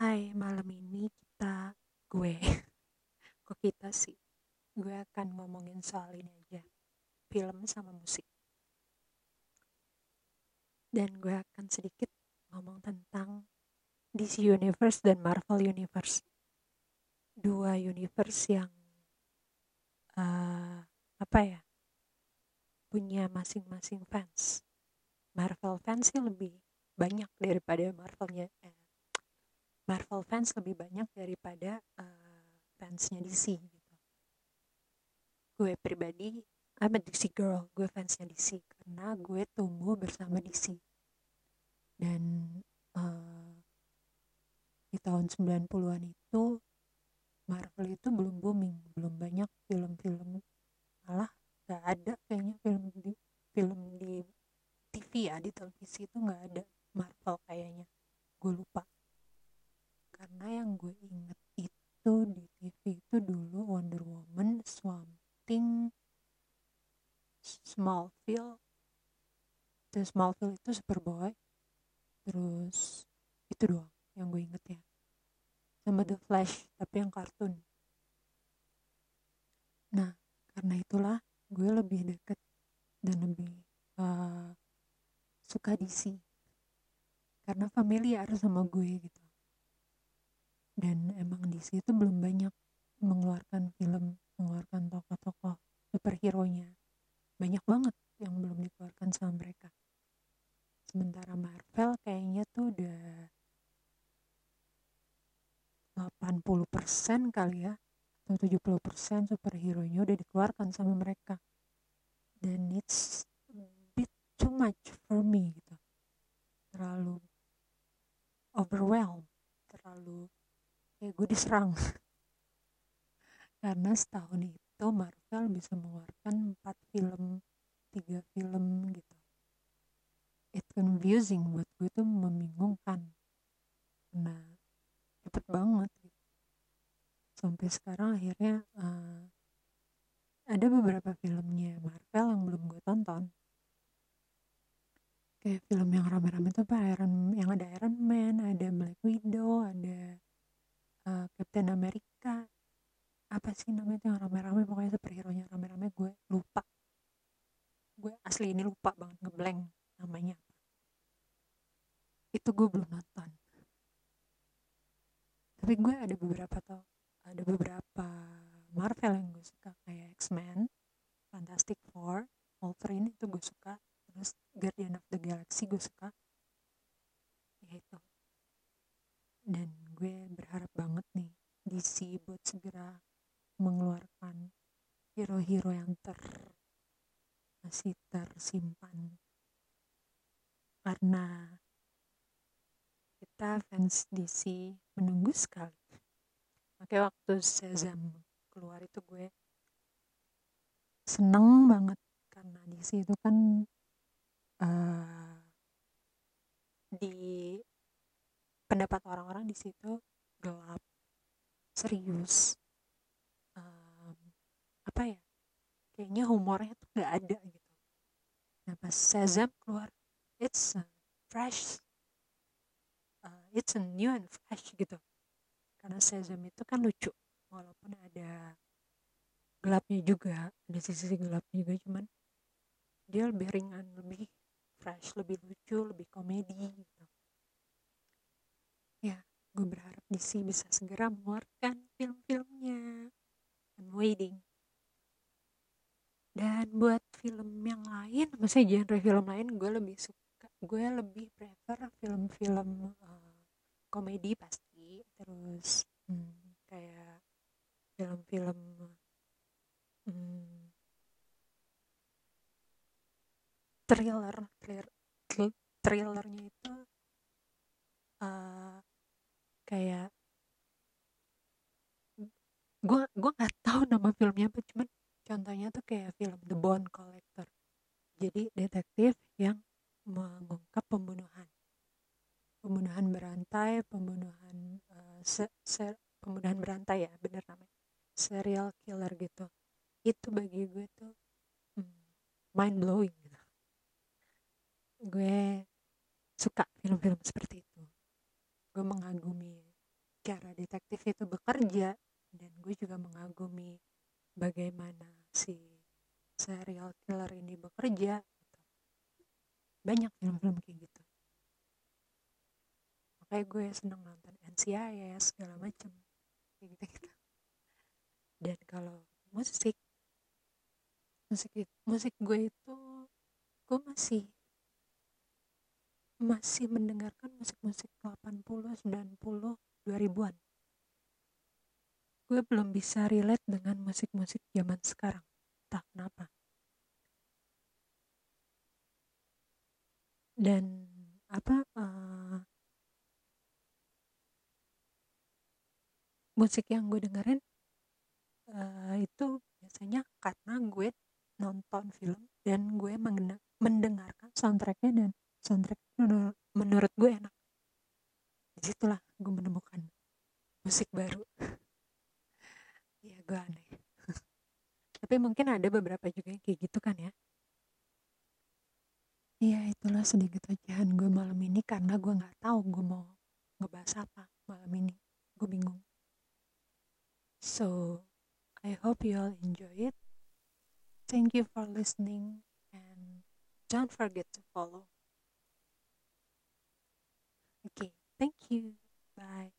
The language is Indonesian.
Hai, malam ini kita gue kok kita sih? Gue akan ngomongin soal ini aja, film sama musik. Dan gue akan sedikit ngomong tentang DC Universe dan Marvel Universe. Dua universe yang uh, apa ya? punya masing-masing fans. Marvel fans sih lebih banyak daripada Marvelnya eh, Marvel fans lebih banyak daripada uh, fansnya DC gitu. Gue pribadi I'm a DC girl, gue fansnya DC karena gue tumbuh bersama DC. Dan uh, di tahun 90-an itu Marvel itu belum booming, belum banyak film-film malah gak ada kayaknya film di film di TV ya di televisi itu nggak ada Marvel kayaknya gue lupa gue inget itu di TV itu dulu Wonder Woman, Swamp Thing, Smallville, terus Smallville itu Superboy, terus itu doang yang gue inget ya. Sama The Flash tapi yang kartun. Nah karena itulah gue lebih deket dan lebih uh, suka DC karena familiar sama gue gitu dan emang DC itu belum banyak mengeluarkan film mengeluarkan tokoh-tokoh superhero nya banyak banget yang belum dikeluarkan sama mereka. Sementara Marvel kayaknya tuh udah 80% kali ya atau 70% superhero-nya udah dikeluarkan sama mereka. Dan it's a bit too much for me gitu. Terlalu overwhelmed terlalu kayak gue diserang. Karena setahun itu Marvel bisa mengeluarkan 4 film 3 film gitu. It confusing buat gue tuh membingungkan. Karena cepet banget sampai sekarang akhirnya uh, ada beberapa filmnya Marvel yang belum gue tonton. Kayak film yang rame-rame tuh apa? Iron yang ada Iron Man ada Black Widow ada uh, Captain America. Apa sih namanya itu yang rame-rame? Pokoknya superhero nya rame-rame gue lupa. Gue asli ini lupa banget ngeblank namanya itu gue belum nonton. Tapi gue ada beberapa tau ada beberapa Marvel yang gue suka kayak X-Men, Fantastic Four, Wolverine itu gue suka, terus Guardian of the Galaxy gue suka, ya itu. Dan gue berharap banget DC buat segera mengeluarkan hero-hero yang ter masih tersimpan. Karena kita fans DC menunggu sekali. Makanya waktu Shazam keluar itu gue seneng banget. Karena di situ kan uh, di pendapat orang-orang di situ gelap serius. Um, apa ya? Kayaknya humornya tuh nggak ada gitu. Nah pas Shazam keluar it's a fresh uh, it's a new and fresh gitu. Karena Shazam itu kan lucu walaupun ada gelapnya juga ada sisi gelapnya juga cuman dia lebih ringan lebih fresh lebih lucu lebih komedi gitu. Ya gue berharap DC bisa segera mengeluarkan film-filmnya. I'm waiting. Dan buat film yang lain maksudnya genre film lain gue lebih suka gue lebih prefer film-film uh, komedi pasti. Terus hmm, kayak film-film hmm, thriller thriller thrillernya itu uh, kayak gue gue nggak tahu nama filmnya apa cuman contohnya tuh kayak film The Bone Collector jadi detektif yang mengungkap pembunuhan pembunuhan berantai, pembunuhan uh, se, se, pembunuhan berantai ya, bener namanya, serial killer gitu. Itu bagi gue tuh hmm, mind blowing gitu. Gue suka film-film seperti itu. Gue mengagumi cara detektif itu bekerja dan gue juga mengagumi bagaimana si serial killer ini bekerja gitu. banyak film-film kayak gitu. Makanya gue seneng nonton NCIS segala macem. Kayak gitu gitu dan kalau musik musik musik gue itu gue masih masih mendengarkan musik-musik 80, 90, 2000-an. Gue belum bisa relate dengan musik-musik zaman sekarang. Tak kenapa. Dan apa uh, musik yang gue dengerin uh, itu biasanya karena gue nonton film dan gue mendengarkan soundtracknya dan soundtrack menurut gue enak. Di situlah gue menemukan musik baru. Ya gue aneh. Tapi mungkin ada beberapa juga yang kayak gitu kan ya? Iya itulah sedikit ocehan gue malam ini karena gue nggak tahu gue mau ngebahas apa malam ini. Gue bingung. So I hope you all enjoy it. Thank you for listening and don't forget to follow thank you. Bye.